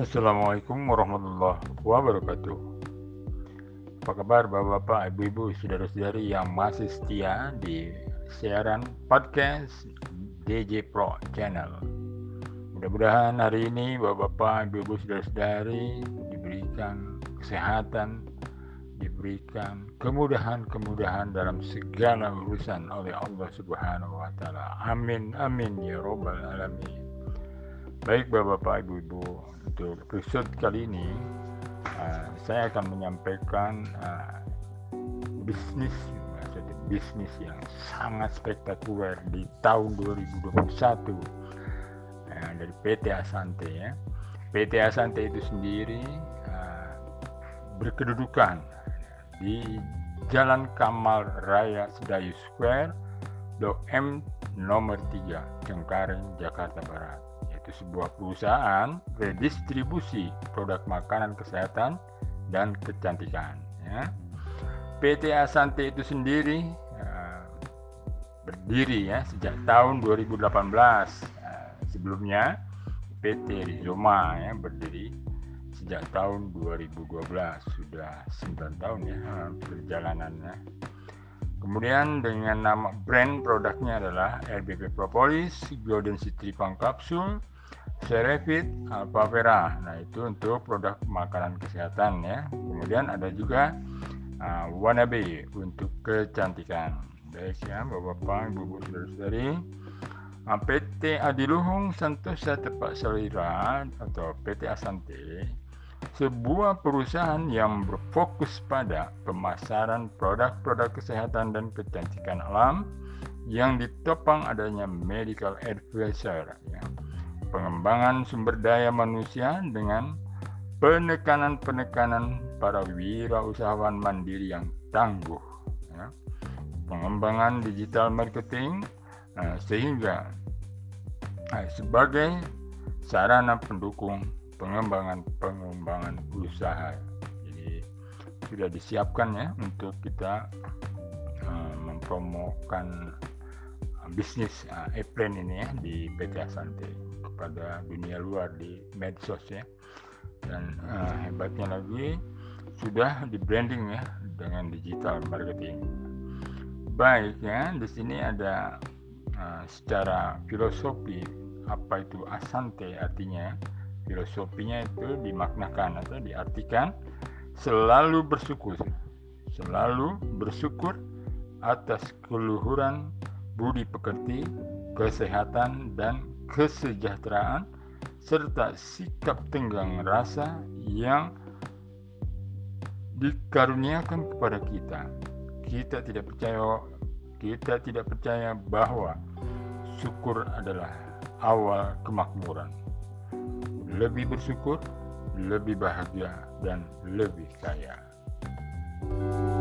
Assalamualaikum warahmatullahi wabarakatuh. Apa kabar bapak-bapak, ibu-ibu, saudara-saudari yang masih setia di siaran podcast DJ Pro Channel. Mudah-mudahan hari ini bapak-bapak, ibu-ibu, saudara-saudari diberikan kesehatan, diberikan kemudahan-kemudahan dalam segala urusan oleh Allah Subhanahu wa taala. Amin amin ya robbal alamin. Baik Bapak-bapak, Ibu-ibu, untuk episode kali ini uh, saya akan menyampaikan uh, bisnis maksudnya bisnis yang sangat spektakuler di tahun 2021 uh, dari PT Asante ya. PT Asante itu sendiri uh, berkedudukan di Jalan Kamal Raya Sedayu Square, Blok M nomor 3, Cengkareng, Jakarta Barat sebuah perusahaan redistribusi produk makanan kesehatan dan kecantikan. Ya. PT Asante itu sendiri uh, berdiri ya sejak tahun 2018. Uh, sebelumnya PT Rizoma ya berdiri sejak tahun 2012 sudah 9 tahun ya perjalanannya. Kemudian dengan nama brand produknya adalah RBP Propolis, Golden City Pang Capsule, Cerevit, Alpha Vera. Nah itu untuk produk makanan kesehatan ya. Kemudian ada juga uh, Wannabe untuk kecantikan. Baik ya Bapak-bapak, Ibu-ibu. Uh, PT Adiluhung Santosa Tepak Selera atau PT Asante sebuah perusahaan yang berfokus pada pemasaran produk-produk kesehatan dan kecantikan alam yang ditopang adanya medical advisor ya. Pengembangan sumber daya manusia dengan penekanan-penekanan para wirausahawan mandiri yang tangguh ya. pengembangan digital marketing uh, sehingga uh, sebagai sarana pendukung pengembangan pengembangan usaha. Jadi sudah disiapkan ya untuk kita uh, mempromokan bisnis uh, e-plan ini ya di PT Asante kepada dunia luar di medsos ya. Dan uh, hebatnya lagi sudah di branding ya dengan digital marketing. Baik ya, di sini ada uh, secara filosofi apa itu asante artinya filosofinya itu dimaknakan atau diartikan selalu bersyukur selalu bersyukur atas keluhuran budi pekerti kesehatan dan kesejahteraan serta sikap tenggang rasa yang dikaruniakan kepada kita kita tidak percaya kita tidak percaya bahwa syukur adalah awal kemakmuran. Lebih bersyukur, lebih bahagia, dan lebih kaya. Memang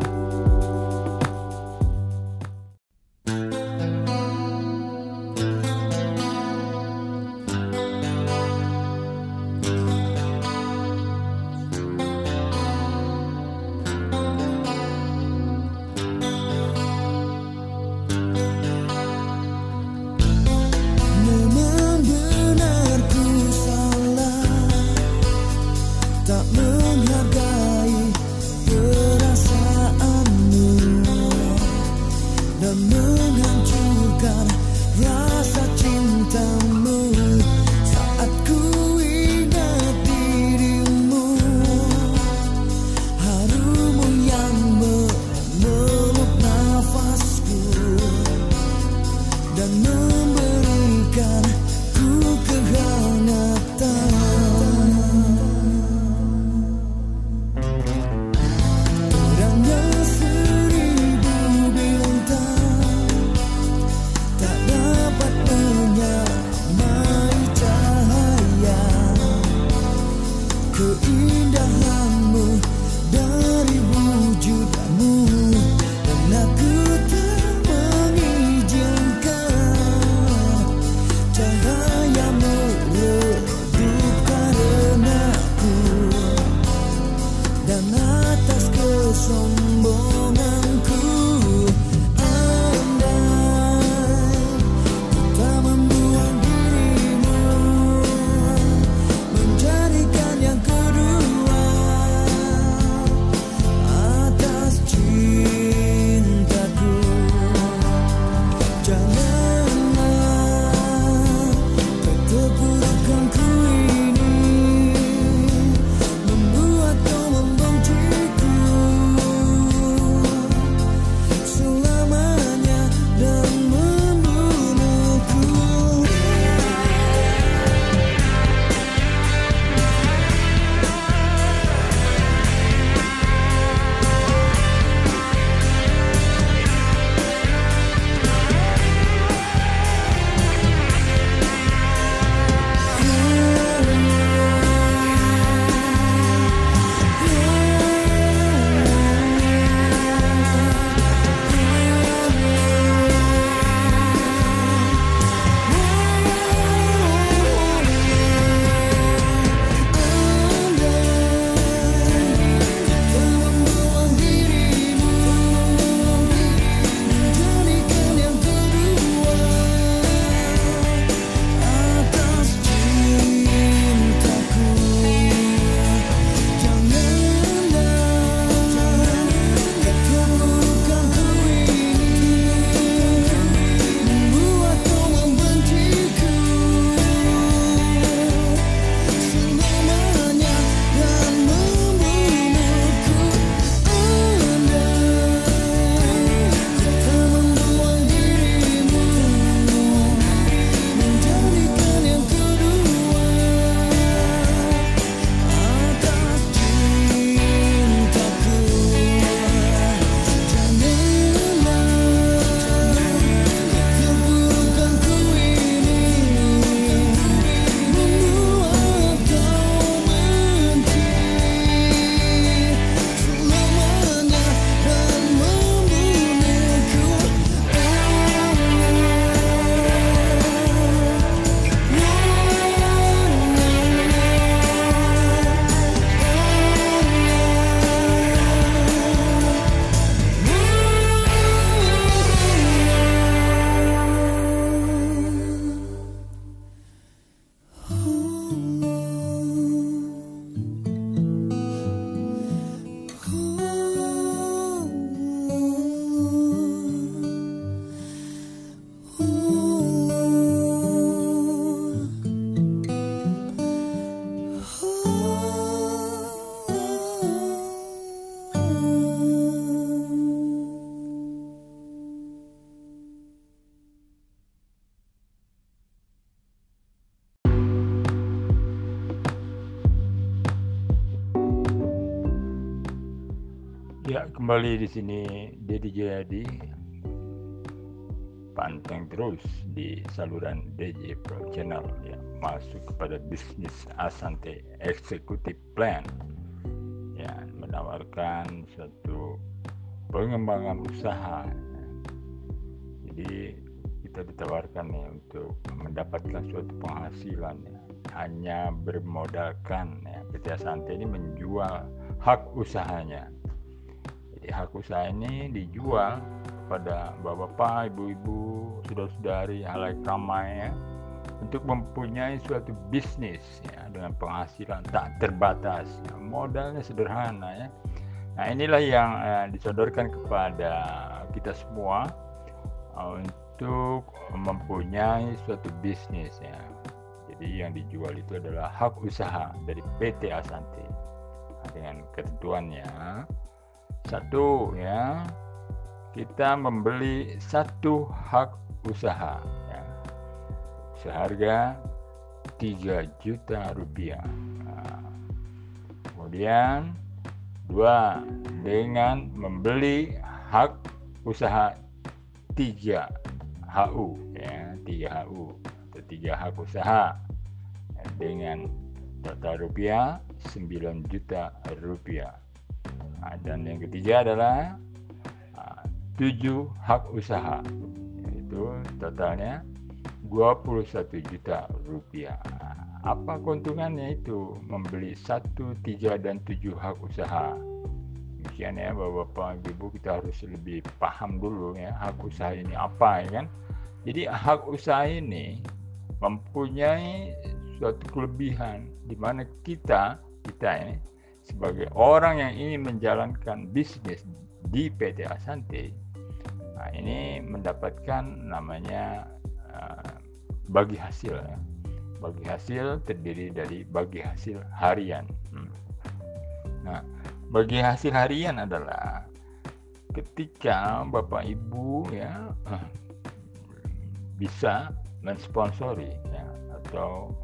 kembali di sini Dedi Jayadi. Panteng terus di saluran DJ Pro Channel ya masuk kepada bisnis Asante Executive Plan. Ya menawarkan satu pengembangan usaha. Jadi kita ditawarkan ya untuk mendapatkan suatu penghasilan ya. Hanya bermodalkan ya. PT Asante ini menjual hak usahanya hak usaha ini dijual kepada bapak-bapak, ibu-ibu, saudara-saudari, halayak ramai ya, untuk mempunyai suatu bisnis ya, dengan penghasilan tak terbatas. Ya, modalnya sederhana ya. Nah inilah yang eh, disodorkan kepada kita semua eh, untuk mempunyai suatu bisnis ya. Jadi yang dijual itu adalah hak usaha dari PT Asante nah, dengan ketentuannya satu ya kita membeli satu hak usaha ya, seharga 3 juta rupiah. Nah, kemudian dua dengan membeli hak usaha 3 HU ya 3 HU atau 3 hak usaha dengan total rupiah 9 juta rupiah. Nah, dan yang ketiga adalah 7 hak usaha itu totalnya 21 juta rupiah. Apa keuntungannya itu? Membeli 1, 3, dan 7 hak usaha. Demikian ya bapak-bapak ibu kita harus lebih paham dulu ya hak usaha ini apa ya kan? Jadi hak usaha ini mempunyai suatu kelebihan di mana kita kita ini sebagai orang yang ingin menjalankan bisnis di PT Asante Nah, ini mendapatkan namanya uh, bagi hasil ya. Bagi hasil terdiri dari bagi hasil harian. Hmm. Nah, bagi hasil harian adalah ketika Bapak Ibu ya bisa mensponsori ya atau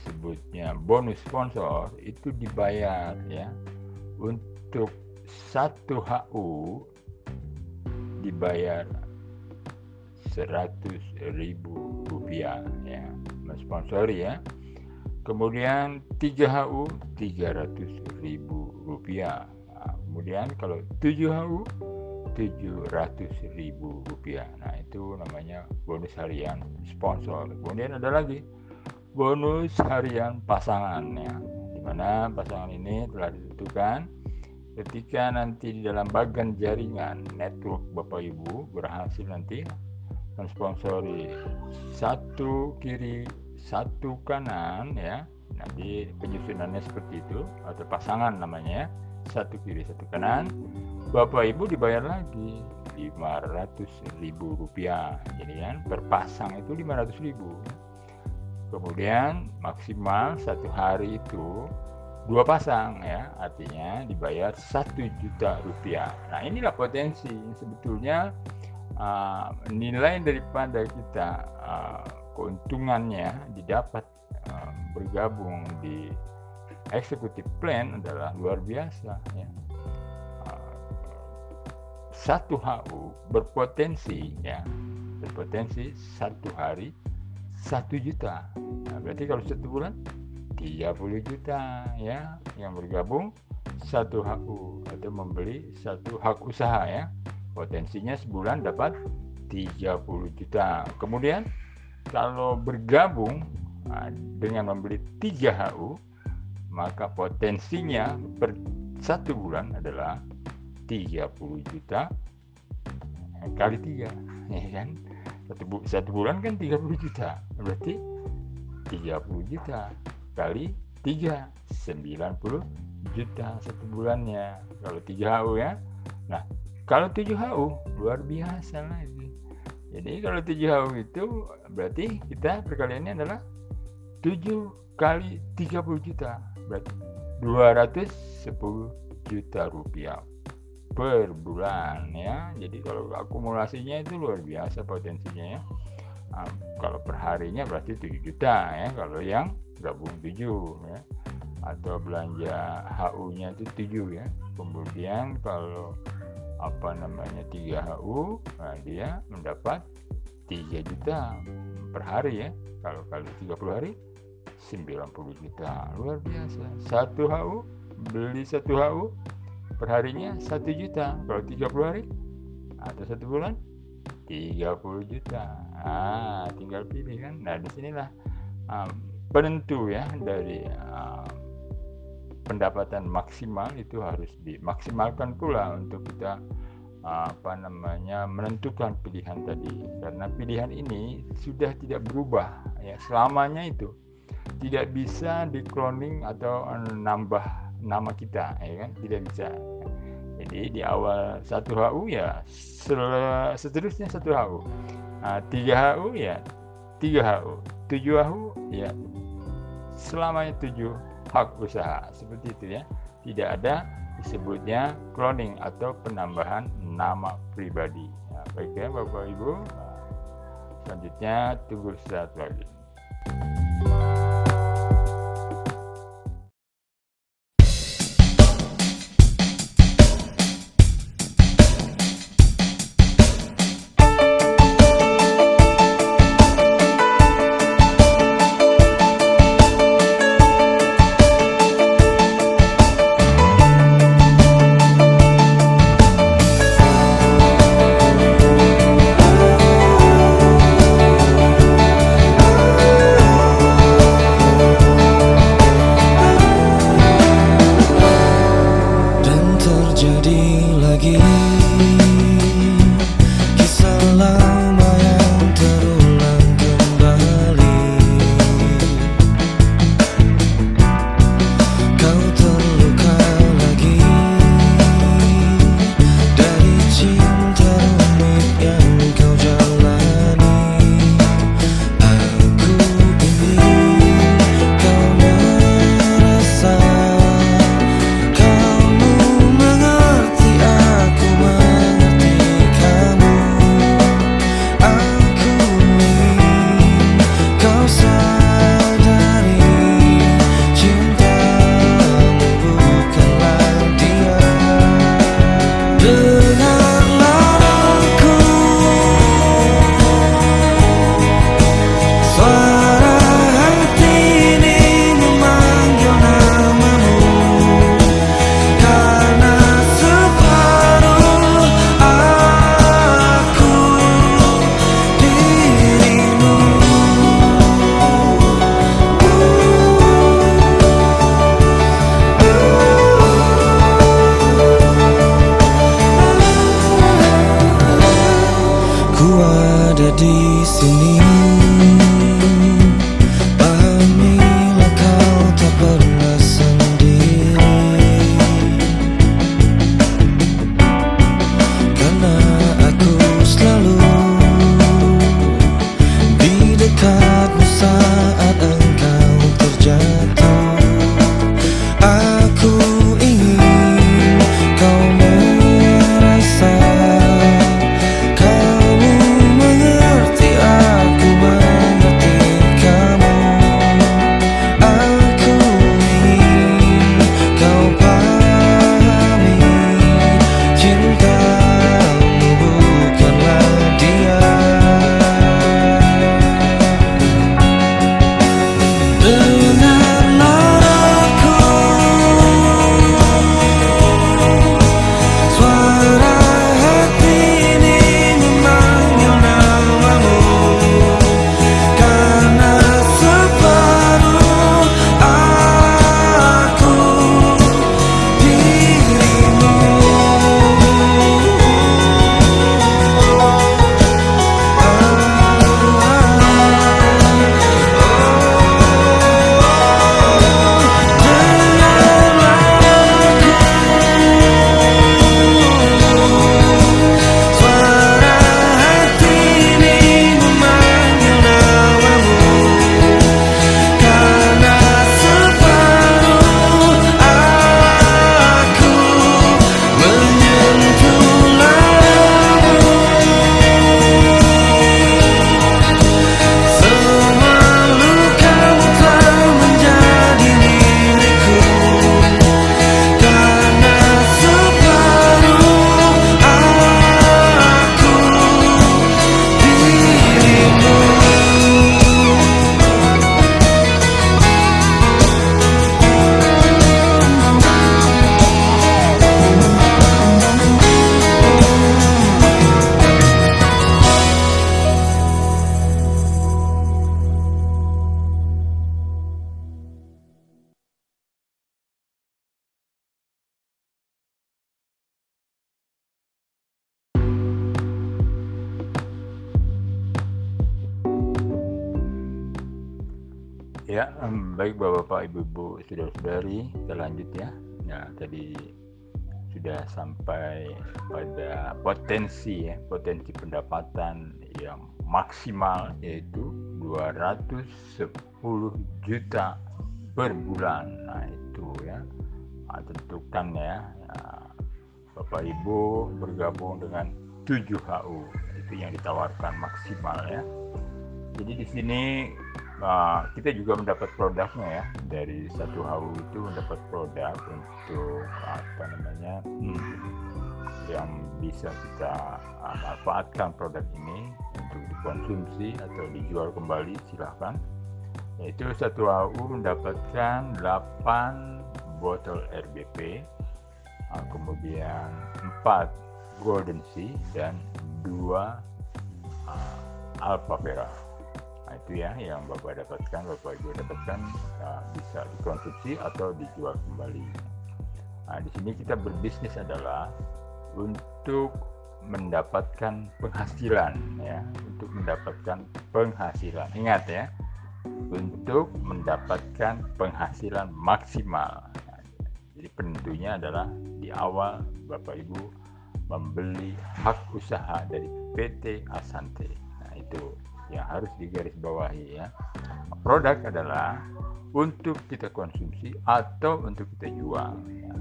disebutnya bonus sponsor itu dibayar ya. Untuk satu HU dibayar seratus ribu rupiah ya. Mensponsori ya. Kemudian 3HU 300 ribu rupiah. Nah, kemudian kalau 7HU 700 ribu rupiah. Nah itu namanya bonus harian sponsor. Kemudian ada lagi bonus harian pasangan ya di mana pasangan ini telah ditentukan ketika nanti di dalam bagian jaringan network Bapak Ibu berhasil nanti mensponsori satu kiri satu kanan ya. Nanti penyusunannya seperti itu atau pasangan namanya satu kiri satu kanan. Bapak Ibu dibayar lagi 500 ribu rupiah jadi kan per pasang itu 500 ribu kemudian maksimal satu hari itu dua pasang ya artinya dibayar satu juta rupiah. Nah inilah potensi sebetulnya uh, nilai daripada kita uh, keuntungannya didapat uh, bergabung di executive plan adalah luar biasa ya. Uh, satu HU berpotensi ya berpotensi satu hari satu juta. Nah, berarti kalau satu bulan 30 juta ya. Yang bergabung satu HU atau membeli satu hak usaha ya. Potensinya sebulan dapat 30 juta. Kemudian kalau bergabung nah, dengan membeli 3 HU maka potensinya per satu bulan adalah 30 juta kali tiga ya kan satu, bu satu bulan kan 30 juta. Berarti 30 juta kali 3 90 juta satu bulannya. Kalau 3 HU ya. Nah kalau 7 HU luar biasa lagi. Jadi kalau 7 HU itu berarti kita perkaliannya adalah 7 kali 30 juta. Berarti 210 juta rupiah per bulan ya. Jadi kalau akumulasinya itu luar biasa potensinya ya. Nah, kalau perharinya berarti 7 juta ya. Kalau yang gabung 7 ya. Atau belanja HU nya itu 7 ya. Kemudian kalau apa namanya 3 HU nah dia mendapat 3 juta per hari ya. Kalau kali 30 hari 90 juta. Luar biasa. Satu HU beli satu HU perharinya satu juta. Kalau 30 hari atau satu bulan 30 juta. Ah tinggal pilih kan. Nah di sinilah um, penentu ya dari um, pendapatan maksimal itu harus dimaksimalkan pula untuk kita apa namanya menentukan pilihan tadi. Karena pilihan ini sudah tidak berubah ya. Selamanya itu tidak bisa di cloning atau nambah nama kita ya kan. Tidak bisa jadi di awal satu HU ya seterusnya satu HU nah, tiga HU ya tiga HU tujuh HU ya selamanya tujuh hak usaha. Seperti itu ya. Tidak ada disebutnya cloning atau penambahan nama pribadi. Nah, baik ya bapak ibu. Nah, selanjutnya tunggu saat lagi baik Bapak-bapak, Ibu-ibu, saudara-saudari, kita lanjut ya. Ya, tadi sudah sampai pada potensi ya, potensi pendapatan yang maksimal yaitu 210 juta per bulan. Nah, itu ya. Nah, tentukan ya, ya Bapak Ibu bergabung dengan 7 HU. Itu yang ditawarkan maksimal ya. Jadi di sini uh, kita juga mendapat produknya ya. Dari satu HU itu mendapat produk untuk apa namanya hmm, yang bisa kita uh, manfaatkan produk ini untuk dikonsumsi atau dijual kembali silahkan. Yaitu satu HU mendapatkan 8 botol RBP uh, kemudian 4 Golden Sea dan 2 uh, Alpha Vera itu ya yang Bapak dapatkan, Bapak Ibu dapatkan uh, bisa dikonsumsi atau dijual kembali. Nah, di sini kita berbisnis adalah untuk mendapatkan penghasilan ya, untuk mendapatkan penghasilan. Ingat ya, untuk mendapatkan penghasilan maksimal. Jadi penentunya adalah di awal Bapak Ibu membeli hak usaha dari PT Asante. Nah, itu yang harus digarisbawahi ya. Produk adalah untuk kita konsumsi atau untuk kita jual. Ya.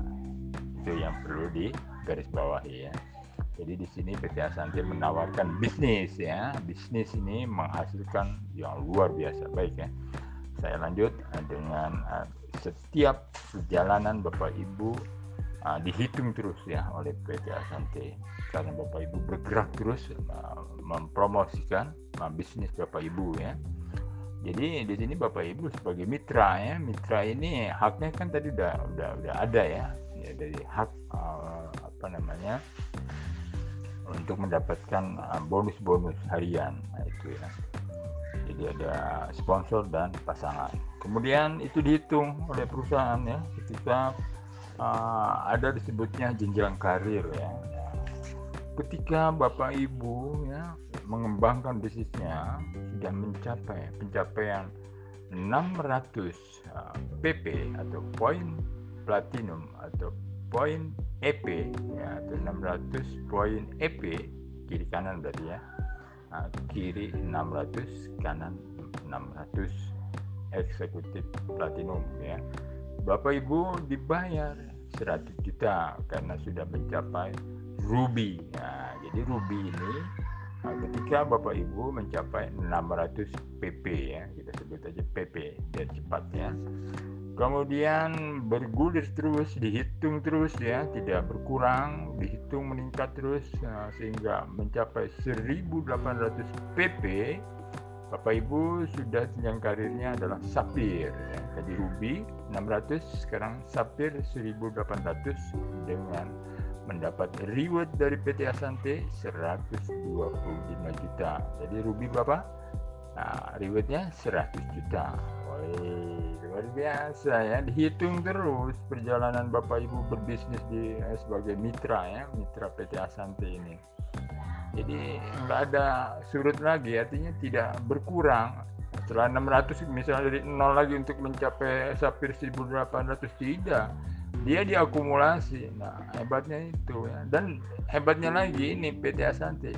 Itu yang perlu digarisbawahi ya. Jadi di sini PT Asante menawarkan bisnis ya. Bisnis ini menghasilkan yang luar biasa. Baik ya. Saya lanjut dengan uh, setiap perjalanan Bapak Ibu uh, dihitung terus ya oleh PT Asante karena Bapak Ibu bergerak terus uh, mempromosikan uh, bisnis Bapak Ibu ya. Jadi di sini Bapak Ibu sebagai mitra ya, mitra ini haknya kan tadi udah udah udah ada ya, ya dari hak uh, apa namanya untuk mendapatkan bonus-bonus harian nah, itu ya. Jadi ada sponsor dan pasangan. Kemudian itu dihitung oleh perusahaan ya ketika uh, ada disebutnya jenjang karir ya. Ketika Bapak Ibu ya mengembangkan bisnisnya sudah mencapai pencapaian 600 uh, PP atau poin platinum atau poin EP ya atau 600 poin EP kiri kanan berarti ya nah, kiri 600 kanan 600 eksekutif platinum ya Bapak Ibu dibayar 100 juta karena sudah mencapai ruby. Nah, jadi ruby ini nah, ketika Bapak Ibu mencapai 600 PP ya, kita sebut aja PP biar cepat ya. Kemudian bergulir terus, dihitung terus ya, tidak berkurang, dihitung meningkat terus nah, sehingga mencapai 1800 PP Bapak Ibu sudah jenjang karirnya adalah Sapir ya. Tadi Ruby 600 sekarang Sapir 1800 dengan mendapat reward dari PT Asante 125 juta. Jadi Ruby berapa? Nah, rewardnya 100 juta. Woi, luar biasa ya. Dihitung terus perjalanan Bapak Ibu berbisnis di eh, sebagai mitra ya, mitra PT Asante ini jadi nggak ada surut lagi artinya tidak berkurang. Setelah 600 misalnya dari nol lagi untuk mencapai sapir 1800 tidak. Dia diakumulasi. Nah hebatnya itu ya. Dan hebatnya lagi ini PT Asante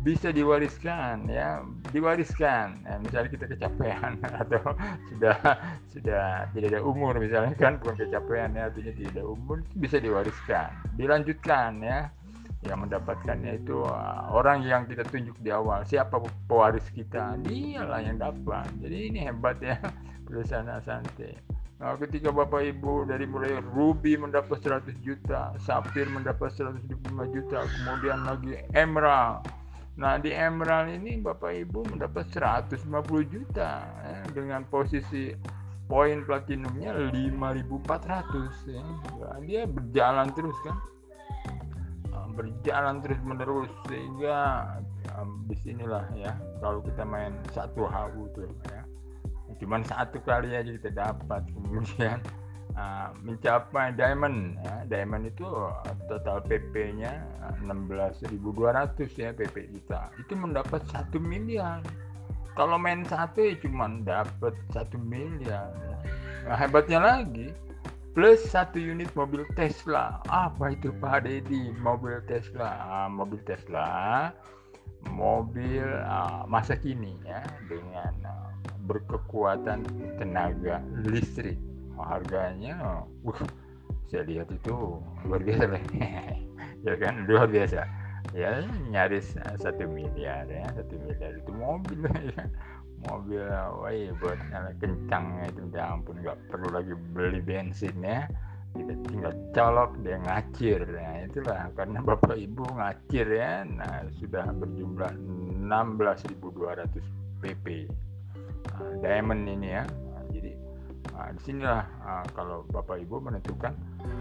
bisa diwariskan ya. Diwariskan. Ya, misalnya kita kecapean atau sudah sudah tidak ada umur misalnya kan bukan kecapean ya. Artinya tidak ada umur bisa diwariskan. Dilanjutkan ya yang mendapatkannya itu uh, orang yang kita tunjuk di awal. Siapa pewaris kita? Dialah yang dapat. Jadi ini hebat ya perusahaan Asante. Nah, ketika bapak ibu dari mulai Ruby mendapat 100 juta Sapir mendapat 125 juta kemudian lagi Emerald. Nah di Emerald ini bapak ibu mendapat 150 juta ya, dengan posisi poin platinumnya 5400 ya. dia berjalan terus kan berjalan terus menerus sehingga um, di sinilah ya kalau kita main satu HU tuh ya. Cuman satu kali aja kita dapat kemudian uh, mencapai diamond ya. Diamond itu total PP-nya 16.200 ya PP kita. Itu mendapat satu miliar kalau main satu ya cuma dapat satu miliar nah, hebatnya lagi plus satu unit mobil Tesla. Apa itu Pak Deddy? Mobil Tesla. Ah, mobil Tesla. Mobil uh, masa kini ya dengan uh, berkekuatan tenaga listrik. Harganya uh, saya lihat itu luar biasa lah ya kan luar biasa. Ya nyaris satu miliar ya satu miliar itu mobil. ya mobil wah buat nyala kencang itu ya ampun nggak perlu lagi beli bensin ya. Kita tinggal colok dia ngacir. Nah itulah karena bapak ibu ngacir ya. Nah sudah berjumlah 16.200 pp nah, diamond ini ya. Nah, jadi nah, di sinilah nah, kalau bapak ibu menentukan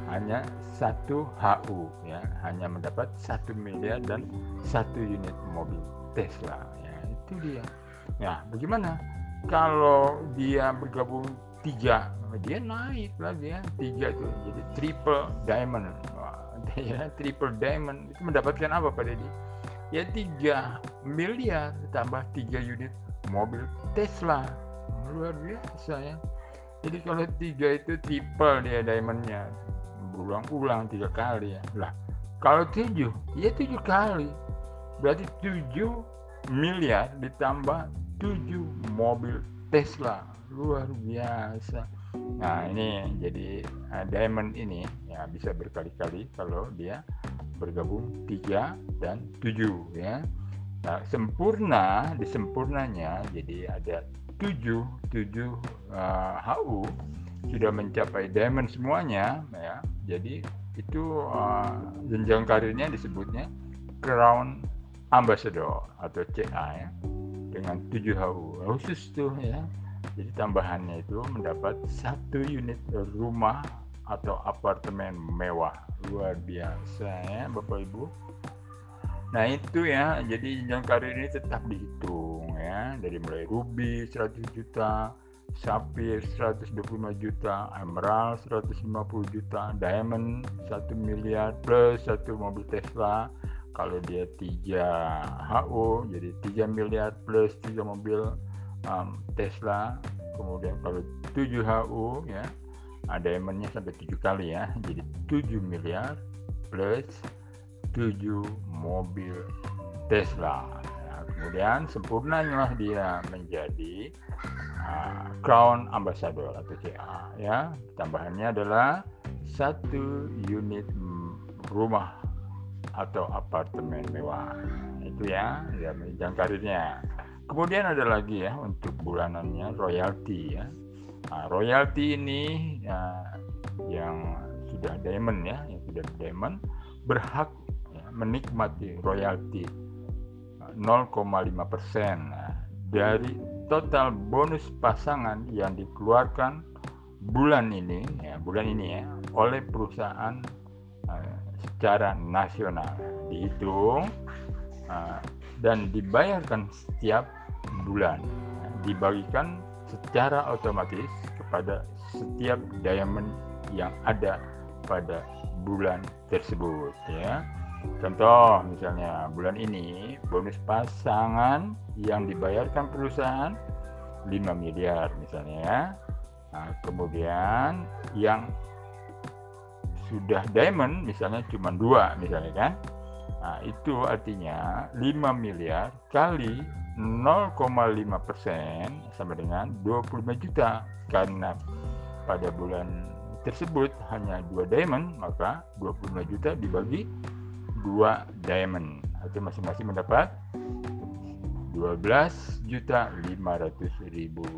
hanya satu HU ya. Hanya mendapat satu miliar dan satu unit mobil Tesla. Ya itu dia ya bagaimana? Kalau dia bergabung tiga dia naik lagi ya. Tiga itu jadi triple diamond. Wah, ya triple diamond. Itu mendapatkan apa pada dia ya tiga miliar tambah tiga unit mobil Tesla. Luar biasa ya. Jadi kalau tiga itu triple dia diamondnya. Berulang-ulang tiga kali ya. Lah kalau tujuh ya tujuh kali. Berarti tujuh miliar ditambah tujuh mobil Tesla. Luar biasa. Nah ini jadi uh, diamond ini ya bisa berkali-kali kalau dia bergabung tiga dan tujuh ya. Nah, sempurna di sempurnanya jadi ada tujuh tujuh uh, HU sudah mencapai diamond semuanya ya. Jadi itu uh, jenjang karirnya disebutnya crown ambassador atau CA ya dengan 7 HU khusus tuh ya. Jadi tambahannya itu mendapat satu unit rumah atau apartemen mewah. Luar biasa ya Bapak Ibu. Nah itu ya, jadi jenjang karir ini tetap dihitung ya, dari mulai ruby 100 juta, Sapphire 125 juta, Emerald 150 juta, Diamond 1 miliar plus satu mobil Tesla. Kalau dia 3 HO jadi 3 miliar plus 3 mobil um, Tesla. Kemudian kalau 7 HO ya, nah, Diamondnya sampai 7 kali ya, jadi 7 miliar plus 7 mobil Tesla. Nah, kemudian sempurnanya dia menjadi uh, Crown Ambassador atau CA ya. Tambahannya adalah satu unit rumah atau apartemen mewah. Itu ya, ya menunjang karirnya. Kemudian ada lagi ya untuk bulanannya royalti ya. Nah, royalti ini ya, yang sudah diamond ya, yang sudah diamond berhak ya, menikmati royalti 0,5 persen nah, dari total bonus pasangan yang dikeluarkan bulan ini ya bulan ini ya oleh perusahaan uh, secara nasional. Dihitung uh, dan dibayarkan setiap bulan. Dibagikan secara otomatis kepada setiap diamond yang ada pada bulan tersebut ya. Contoh misalnya bulan ini bonus pasangan yang dibayarkan perusahaan 5 miliar misalnya ya. Nah, kemudian yang sudah diamond misalnya cuma dua misalnya kan. Nah, itu artinya 5 miliar kali 0,5 persen sama dengan 25 juta karena pada bulan tersebut hanya dua diamond maka 25 juta dibagi dua diamond itu masing-masing mendapat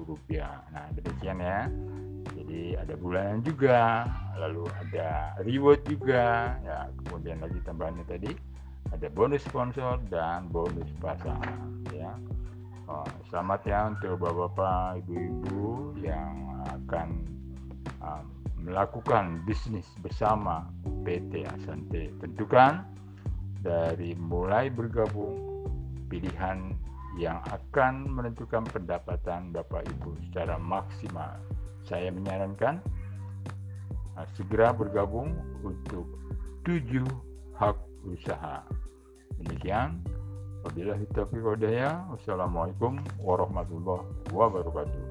rupiah. Nah demikian ya. Jadi ada bulanan juga lalu ada reward juga. Ya kemudian lagi tambahannya tadi ada bonus sponsor dan bonus pasangan ya. Oh, selamat ya untuk bapak-bapak ibu-ibu yang akan um, melakukan bisnis bersama PT Asante tentukan. Dari mulai bergabung pilihan yang akan menentukan pendapatan Bapak Ibu secara maksimal. Saya menyarankan uh, segera bergabung untuk tujuh hak usaha. Demikian, Wabillahi taufiq. Wassalamualaikum warahmatullahi wabarakatuh.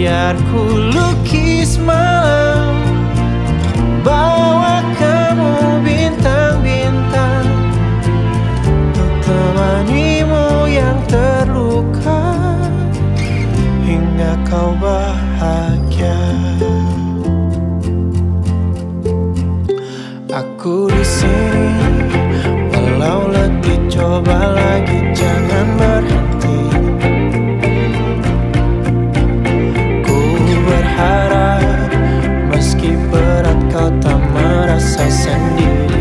Biar ku lukis malam. Bawa kamu bintang-bintang Untuk temanimu yang terluka Hingga kau bahagia. Aku di sini Walau letih coba lagi jangan berhenti merasa sendiri Kau